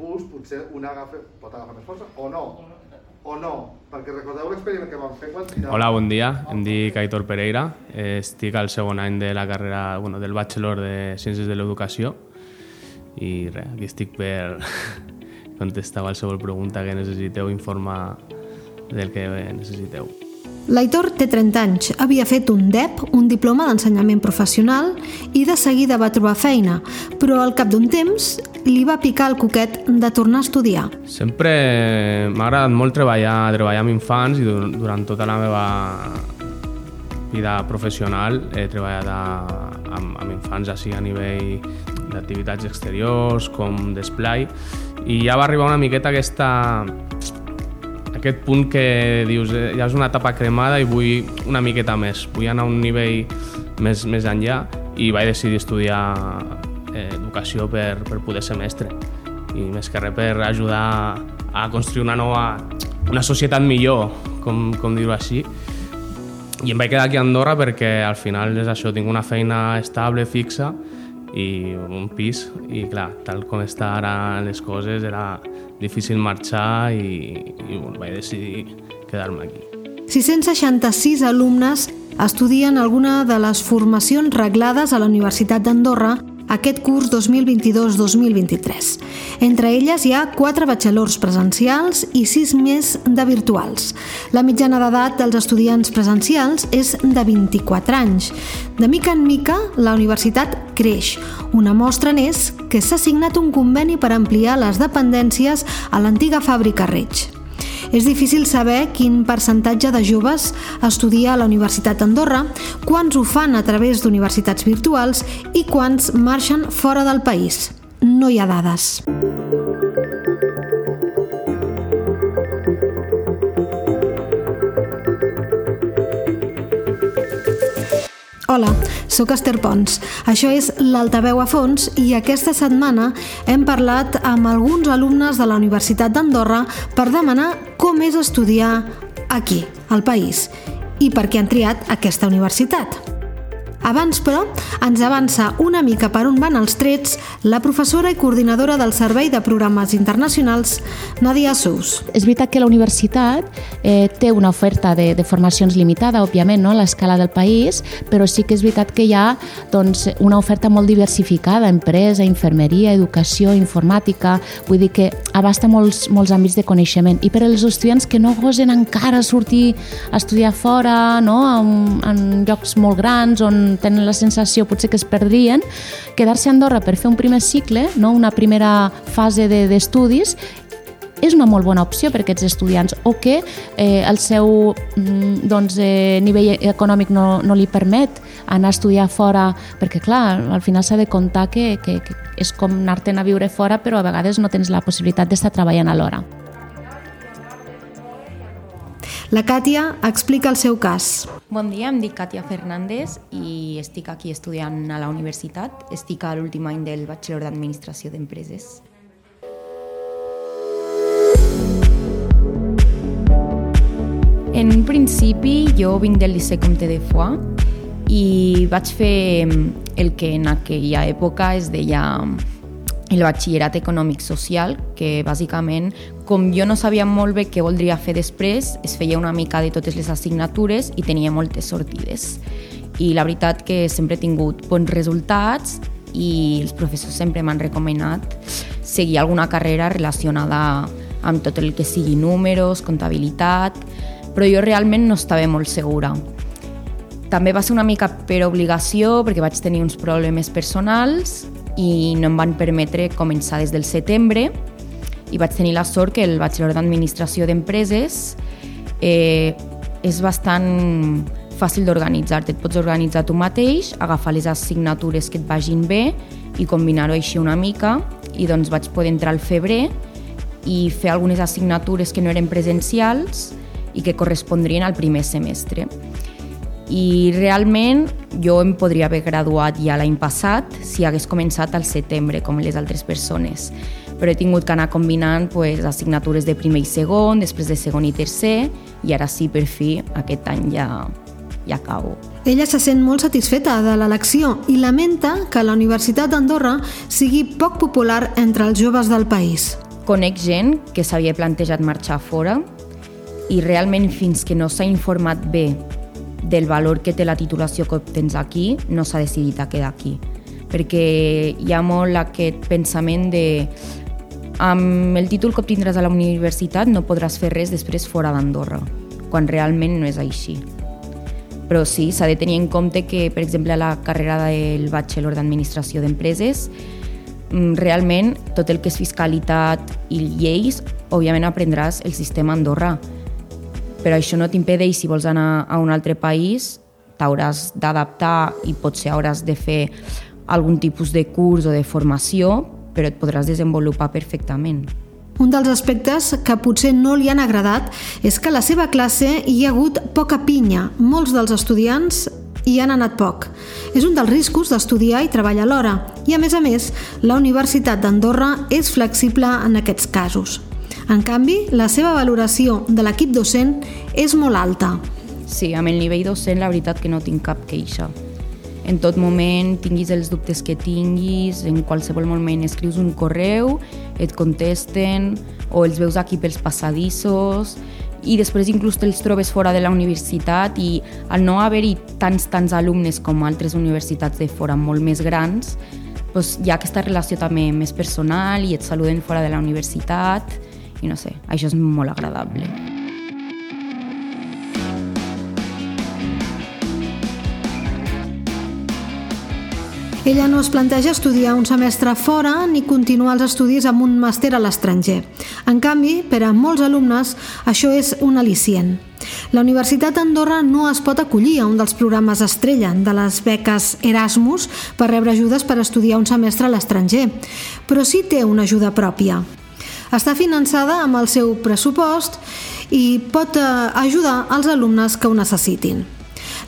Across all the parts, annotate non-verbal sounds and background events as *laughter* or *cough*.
impuls potser una agafa, pot agafar més força o no, o no, perquè recordeu l'experiment que vam fer quan tiràvem... Hola, bon dia. Em dic Aitor Pereira. Estic al segon any de la carrera, bueno, del bachelor de Ciències de l'Educació i res, aquí estic per *laughs* contestar qualsevol pregunta que necessiteu informar del que necessiteu. L'Aitor té 30 anys, havia fet un DEP, un diploma d'ensenyament professional, i de seguida va trobar feina, però al cap d'un temps li va picar el coquet de tornar a estudiar. Sempre m'ha agradat molt treballar, treballar amb infants i durant tota la meva vida professional he treballat a, amb, amb infants així a nivell d'activitats exteriors com d'esplai. I ja va arribar una miqueta aquesta, aquest punt que dius eh, ja és una etapa cremada i vull una miqueta més, vull anar a un nivell més, més enllà i vaig decidir estudiar eh, educació per, per poder ser mestre. I més que res per ajudar a construir una nova una societat millor, com, com dir-ho així. I em vaig quedar aquí a Andorra perquè al final és això, tinc una feina estable, fixa i un pis i clar, tal com està ara les coses era difícil marxar i, i bueno, vaig decidir quedar-me aquí. 666 alumnes estudien alguna de les formacions reglades a la Universitat d'Andorra aquest curs 2022-2023. Entre elles hi ha 4 bachelors presencials i 6 més de virtuals. La mitjana d'edat dels estudiants presencials és de 24 anys. De mica en mica, la universitat creix. Una mostra n'és que s'ha signat un conveni per ampliar les dependències a l'antiga fàbrica Reig. És difícil saber quin percentatge de joves estudia a la Universitat d'Andorra, quants ho fan a través d'universitats virtuals i quants marxen fora del país. No hi ha dades. Hola, sóc Esther Pons. Això és l'Altaveu a fons i aquesta setmana hem parlat amb alguns alumnes de la Universitat d'Andorra per demanar com és estudiar aquí, al país, i per què han triat aquesta universitat. Abans, però, ens avança una mica per on van els trets la professora i coordinadora del Servei de Programes Internacionals, Nadia Sous. És veritat que la universitat eh, té una oferta de, de formacions limitada, òbviament, no? a l'escala del país, però sí que és veritat que hi ha doncs, una oferta molt diversificada, empresa, infermeria, educació, informàtica, vull dir que abasta molts, molts àmbits de coneixement. I per als estudiants que no gosen encara sortir a estudiar fora, no? en, en llocs molt grans, on tenen la sensació potser que es perdrien, quedar-se a Andorra per fer un primer cicle, no? una primera fase d'estudis, és una molt bona opció per a aquests estudiants o que eh, el seu mm, doncs, eh, nivell econòmic no, no li permet anar a estudiar fora, perquè clar, al final s'ha de comptar que, que, que és com anar-te'n a viure fora però a vegades no tens la possibilitat d'estar treballant alhora. La Càtia explica el seu cas. Bon dia, em dic Càtia Fernández i estic aquí estudiant a la universitat. Estic a l'últim any del Bachelor d'Administració d'Empreses. En un principi jo vinc del Liceu Comte de Foix i vaig fer el que en aquella època es deia el batxillerat econòmic social, que bàsicament, com jo no sabia molt bé què voldria fer després, es feia una mica de totes les assignatures i tenia moltes sortides. I la veritat que sempre he tingut bons resultats i els professors sempre m'han recomanat seguir alguna carrera relacionada amb tot el que sigui números, comptabilitat, però jo realment no estava molt segura. També va ser una mica per obligació, perquè vaig tenir uns problemes personals i no em van permetre començar des del setembre. I vaig tenir la sort que el Bachelor d'Administració d'Empreses eh, és bastant fàcil d'organitzar-te. Et pots organitzar tu mateix, agafar les assignatures que et vagin bé i combinar-ho així una mica. I doncs vaig poder entrar al febrer i fer algunes assignatures que no eren presencials i que correspondrien al primer semestre i realment jo em podria haver graduat ja l'any passat si hagués començat al setembre, com les altres persones. Però he tingut que anar combinant pues, assignatures de primer i segon, després de segon i tercer, i ara sí, per fi, aquest any ja, ja acabo. Ella se sent molt satisfeta de l'elecció i lamenta que la Universitat d'Andorra sigui poc popular entre els joves del país. conec gent que s'havia plantejat marxar fora i realment fins que no s'ha informat bé del valor que té la titulació que obtens aquí, no s'ha decidit a quedar aquí. Perquè hi ha molt aquest pensament de amb el títol que obtindràs a la universitat no podràs fer res després fora d'Andorra, quan realment no és així. Però sí, s'ha de tenir en compte que, per exemple, a la carrera del Bachelor d'Administració d'Empreses, mm, realment tot el que és fiscalitat i lleis, òbviament aprendràs el sistema Andorra, però això no t'impedeix, si vols anar a un altre país, t'hauràs d'adaptar i potser hauràs de fer algun tipus de curs o de formació, però et podràs desenvolupar perfectament. Un dels aspectes que potser no li han agradat és que a la seva classe hi ha hagut poca pinya. Molts dels estudiants hi han anat poc. És un dels riscos d'estudiar i treballar alhora. I a més a més, la Universitat d'Andorra és flexible en aquests casos. En canvi, la seva valoració de l'equip docent és molt alta. Sí, amb el nivell docent la veritat que no tinc cap queixa. En tot moment, tinguis els dubtes que tinguis, en qualsevol moment escrius un correu, et contesten, o els veus aquí pels passadissos, i després inclús te'ls trobes fora de la universitat i al no haver-hi tants, tants alumnes com altres universitats de fora molt més grans, doncs hi ha aquesta relació també més personal i et saluden fora de la universitat i no sé, això és molt agradable. Ella no es planteja estudiar un semestre fora ni continuar els estudis amb un màster a l'estranger. En canvi, per a molts alumnes, això és un al·licient. La Universitat d'Andorra no es pot acollir a un dels programes estrella de les beques Erasmus per rebre ajudes per estudiar un semestre a l'estranger, però sí té una ajuda pròpia. Està finançada amb el seu pressupost i pot eh, ajudar els alumnes que ho necessitin.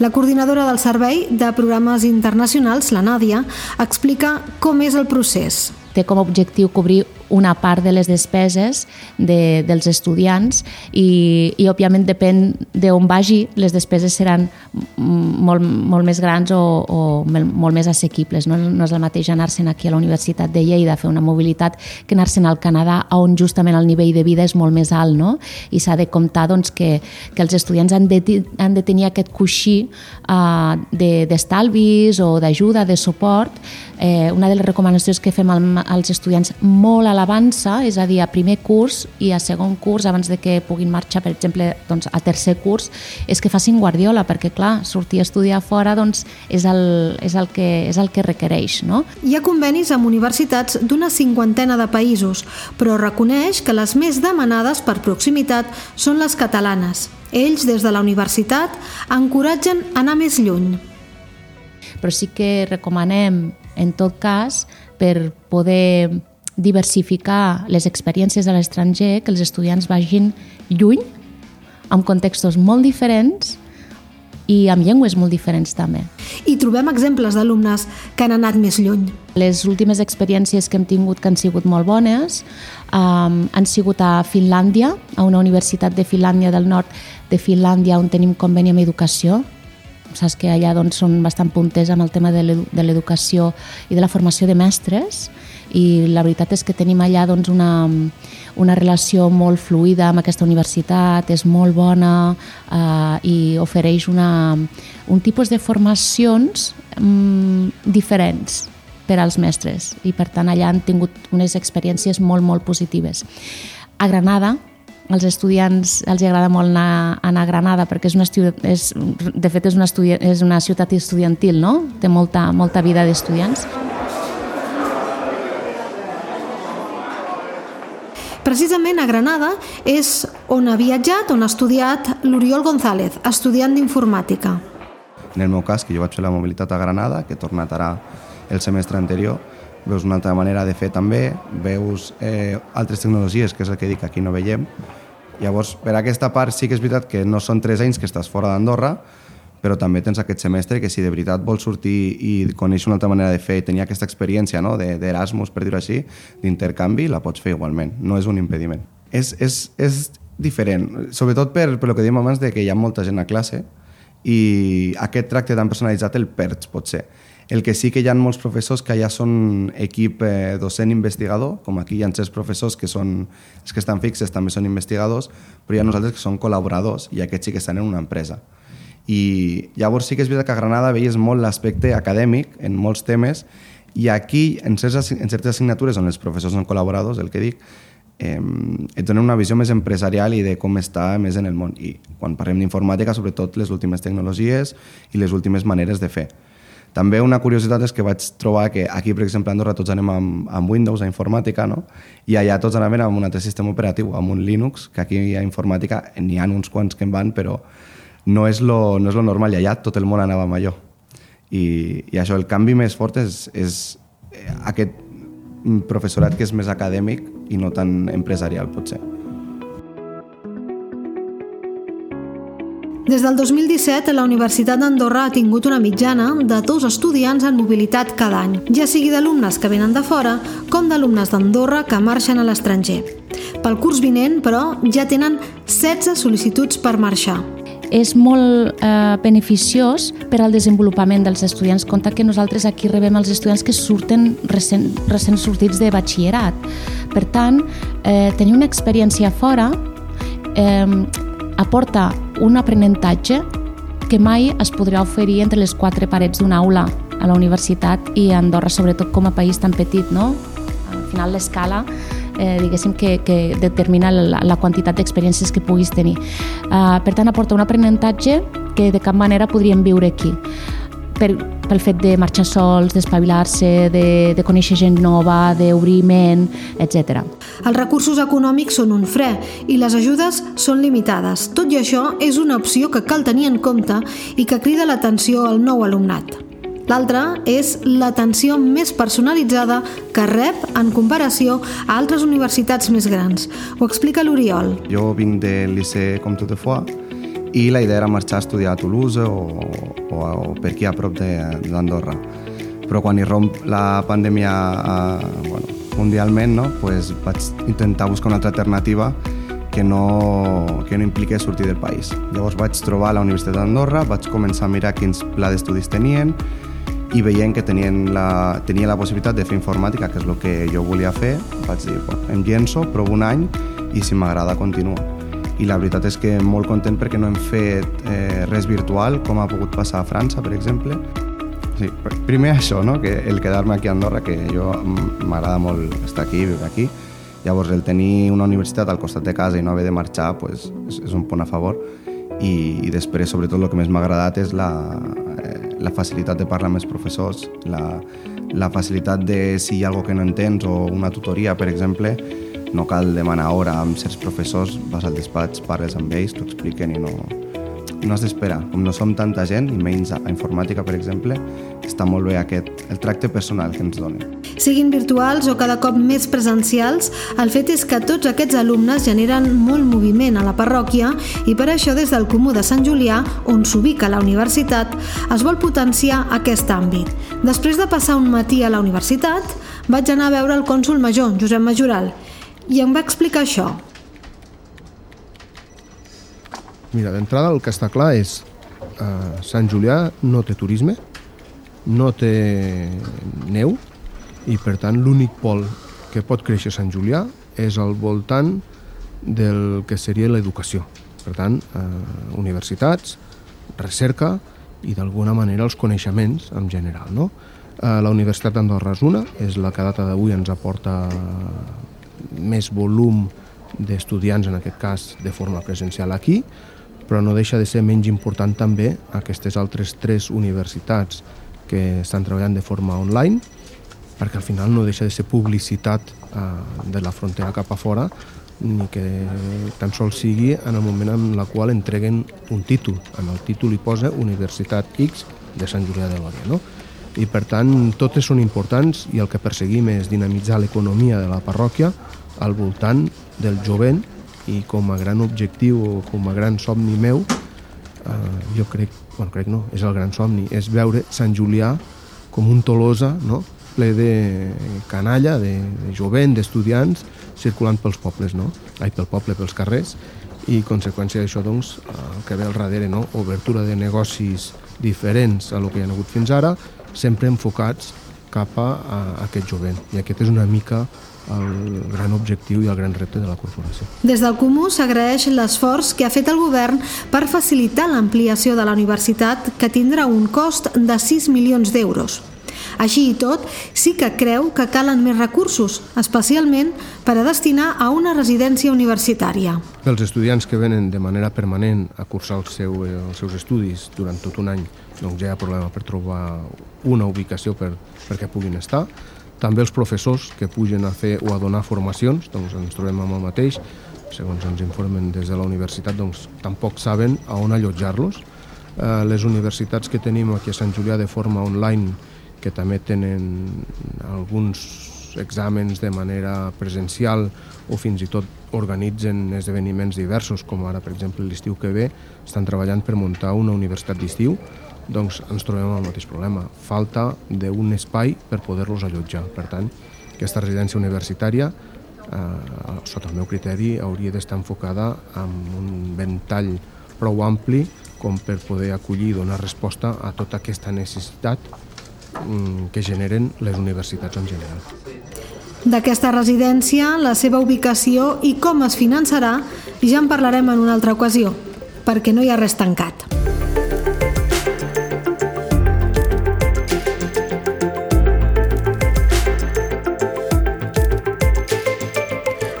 La coordinadora del Servei de Programes Internacionals, la Nàdia, explica com és el procés. Té com a objectiu cobrir una part de les despeses de, dels estudiants i, i òbviament depèn d'on vagi, les despeses seran molt, molt més grans o, o molt més assequibles. No, no és el mateix anar-se'n aquí a la Universitat de Lleida a fer una mobilitat que anar-se'n al Canadà on justament el nivell de vida és molt més alt no? i s'ha de comptar doncs, que, que els estudiants han de, han de tenir aquest coixí uh, d'estalvis de, o d'ajuda, de suport. Eh, una de les recomanacions que fem als estudiants molt a l'avança, és a dir, a primer curs i a segon curs, abans de que puguin marxar, per exemple, doncs, a tercer curs, és que facin guardiola, perquè, clar, sortir a estudiar fora doncs, és, el, és, el que, és el que requereix. No? Hi ha convenis amb universitats d'una cinquantena de països, però reconeix que les més demanades per proximitat són les catalanes. Ells, des de la universitat, encoratgen anar més lluny. Però sí que recomanem, en tot cas, per poder diversificar les experiències a l'estranger, que els estudiants vagin lluny, amb contextos molt diferents i amb llengües molt diferents també. I trobem exemples d'alumnes que han anat més lluny. Les últimes experiències que hem tingut que han sigut molt bones um, han sigut a Finlàndia, a una universitat de Finlàndia del nord de Finlàndia on tenim conveni amb educació, saps que allà doncs, són bastant punters amb el tema de l'educació i de la formació de mestres i la veritat és que tenim allà doncs, una, una relació molt fluida amb aquesta universitat, és molt bona eh, i ofereix una, un tipus de formacions mm, diferents per als mestres i per tant allà han tingut unes experiències molt, molt positives. A Granada, als estudiants els agrada molt anar, anar a Granada perquè és una és, de fet és una, és una ciutat estudiantil, no? té molta, molta vida d'estudiants. Precisament a Granada és on ha viatjat, on ha estudiat l'Oriol González, estudiant d'informàtica. En el meu cas, que jo vaig fer la mobilitat a Granada, que he tornat ara el semestre anterior, veus una altra manera de fer també, veus eh, altres tecnologies, que és el que dic, aquí no veiem. Llavors, per aquesta part sí que és veritat que no són tres anys que estàs fora d'Andorra, però també tens aquest semestre que si de veritat vols sortir i conèixer una altra manera de fer i tenir aquesta experiència no? d'Erasmus, per dir-ho així, d'intercanvi, la pots fer igualment, no és un impediment. És, és, és diferent, sobretot per, per el que dèiem abans de que hi ha molta gent a classe i aquest tracte tan personalitzat el perds, potser. El que sí que hi ha molts professors que ja són equip eh, docent investigador, com aquí hi ha certs professors que són els que estan fixes també són investigadors, però hi ha nosaltres que són col·laboradors i aquests sí que estan en una empresa. I llavors sí que és veritat que a Granada veies molt l'aspecte acadèmic en molts temes i aquí, en certes, en certes assignatures on els professors són col·laboradors, el que dic, eh, et donen una visió més empresarial i de com està més en el món. I quan parlem d'informàtica, sobretot les últimes tecnologies i les últimes maneres de fer. També una curiositat és que vaig trobar que aquí, per exemple, a Andorra tots anem amb, amb Windows, a informàtica, no? i allà tots anaven amb un altre sistema operatiu, amb un Linux, que aquí a informàtica n'hi ha uns quants que en van, però no és lo, no és lo normal, i allà tot el món anava amb allò. I, i això, el canvi més fort és, és eh, aquest professorat que és més acadèmic i no tan empresarial, potser. Des del 2017, la Universitat d'Andorra ha tingut una mitjana de dos estudiants en mobilitat cada any, ja sigui d'alumnes que venen de fora com d'alumnes d'Andorra que marxen a l'estranger. Pel curs vinent, però, ja tenen 16 sol·licituds per marxar és molt eh, beneficiós per al desenvolupament dels estudiants. Compte que nosaltres aquí rebem els estudiants que surten recent, recent sortits de batxillerat. Per tant, eh, tenir una experiència fora eh, aporta un aprenentatge que mai es podrà oferir entre les quatre parets d'una aula a la universitat i a Andorra, sobretot com a país tan petit, no? Al final l'escala eh, diguéssim, que, que determina la, la quantitat d'experiències que puguis tenir. Uh, per tant, aporta un aprenentatge que de cap manera podríem viure aquí per, pel fet de marxar sols, d'espavilar-se, de, de conèixer gent nova, d'obrir ment, etc. Els recursos econòmics són un fre i les ajudes són limitades. Tot i això, és una opció que cal tenir en compte i que crida l'atenció al nou alumnat. L'altra és l'atenció més personalitzada que rep en comparació a altres universitats més grans. Ho explica l'Oriol. Jo vinc del Liceu Comte de Foix i la idea era marxar a estudiar a Toulouse o, o, o per aquí a prop d'Andorra. Però quan hi romp la pandèmia eh, bueno, mundialment, no, pues vaig intentar buscar una altra alternativa que no, que no impliqués sortir del país. Llavors vaig trobar la Universitat d'Andorra, vaig començar a mirar quins pla d'estudis tenien, i veient que tenien la, tenia la possibilitat de fer informàtica, que és el que jo volia fer, vaig dir, bueno, em llenço, provo un any i si m'agrada continuo. I la veritat és que molt content perquè no hem fet eh, res virtual, com ha pogut passar a França, per exemple. Sí, primer això, no? que el quedar-me aquí a Andorra, que jo m'agrada molt estar aquí, viure aquí. Llavors, el tenir una universitat al costat de casa i no haver de marxar pues, és, és un punt a favor. I, i després, sobretot, el que més m'ha agradat és la, la facilitat de parlar amb els professors, la, la facilitat de si hi ha alguna que no entens o una tutoria, per exemple, no cal demanar hora amb certs professors, vas al despatx, parles amb ells, t'ho expliquen i no, no has d'esperar. Com no som tanta gent, i menys a informàtica, per exemple, està molt bé aquest, el tracte personal que ens donen. Siguin virtuals o cada cop més presencials, el fet és que tots aquests alumnes generen molt moviment a la parròquia i per això des del Comú de Sant Julià, on s'ubica la universitat, es vol potenciar aquest àmbit. Després de passar un matí a la universitat, vaig anar a veure el cònsul major, Josep Majoral, i em va explicar això. Mira, d'entrada el que està clar és eh, Sant Julià no té turisme, no té neu, i per tant l'únic pol que pot créixer Sant Julià és al voltant del que seria l'educació. Per tant, eh, universitats, recerca i d'alguna manera els coneixements en general. No? Eh, la Universitat d'Andorra és una, és la que data d'avui ens aporta més volum d'estudiants, en aquest cas de forma presencial aquí, però no deixa de ser menys important també aquestes altres tres universitats que estan treballant de forma online perquè al final no deixa de ser publicitat eh, de la frontera cap a fora ni que tan sols sigui en el moment en la qual entreguen un títol. En el títol hi posa Universitat X de Sant Julià de Lòria. No? I per tant, totes són importants i el que perseguim és dinamitzar l'economia de la parròquia al voltant del jovent i com a gran objectiu o com a gran somni meu, eh, jo crec, bueno, crec no, és el gran somni, és veure Sant Julià com un Tolosa, no? ple de canalla, de, de jovent, d'estudiants, circulant pels pobles, no? Ai, pel poble, pels carrers, i conseqüència d'això, doncs, el que ve al darrere, no? Obertura de negocis diferents a el que hi ha hagut fins ara sempre enfocats cap a, a aquest jovent. I aquest és una mica el gran objectiu i el gran repte de la corporació. Des del Comú s'agraeix l'esforç que ha fet el govern per facilitar l'ampliació de la universitat que tindrà un cost de 6 milions d'euros. Així i tot, sí que creu que calen més recursos, especialment per a destinar a una residència universitària. Els estudiants que venen de manera permanent a cursar el seu, eh, els seus estudis durant tot un any, doncs ja hi ha problema per trobar una ubicació per, perquè puguin estar. També els professors que pugen a fer o a donar formacions, doncs ens trobem amb el mateix, segons ens informen des de la universitat, doncs tampoc saben a on allotjar-los. Eh, les universitats que tenim aquí a Sant Julià de forma online que també tenen alguns exàmens de manera presencial o fins i tot organitzen esdeveniments diversos, com ara, per exemple, l'estiu que ve, estan treballant per muntar una universitat d'estiu, doncs ens trobem amb el mateix problema. Falta d'un espai per poder-los allotjar. Per tant, aquesta residència universitària, eh, sota el meu criteri, hauria d'estar enfocada amb un ventall prou ampli com per poder acollir i donar resposta a tota aquesta necessitat que generen les universitats en general. D'aquesta residència, la seva ubicació i com es finançarà ja en parlarem en una altra ocasió, perquè no hi ha res tancat.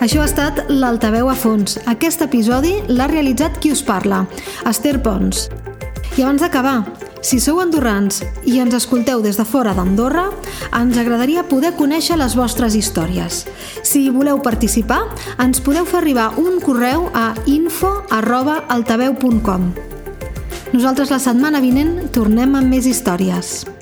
Això ha estat l'Altaveu a fons. Aquest episodi l'ha realitzat qui us parla, Esther Pons. I abans d'acabar, si sou andorrans i ens escolteu des de fora d'Andorra, ens agradaria poder conèixer les vostres històries. Si voleu participar, ens podeu fer arribar un correu a info.altaveu.com. Nosaltres la setmana vinent tornem amb més històries.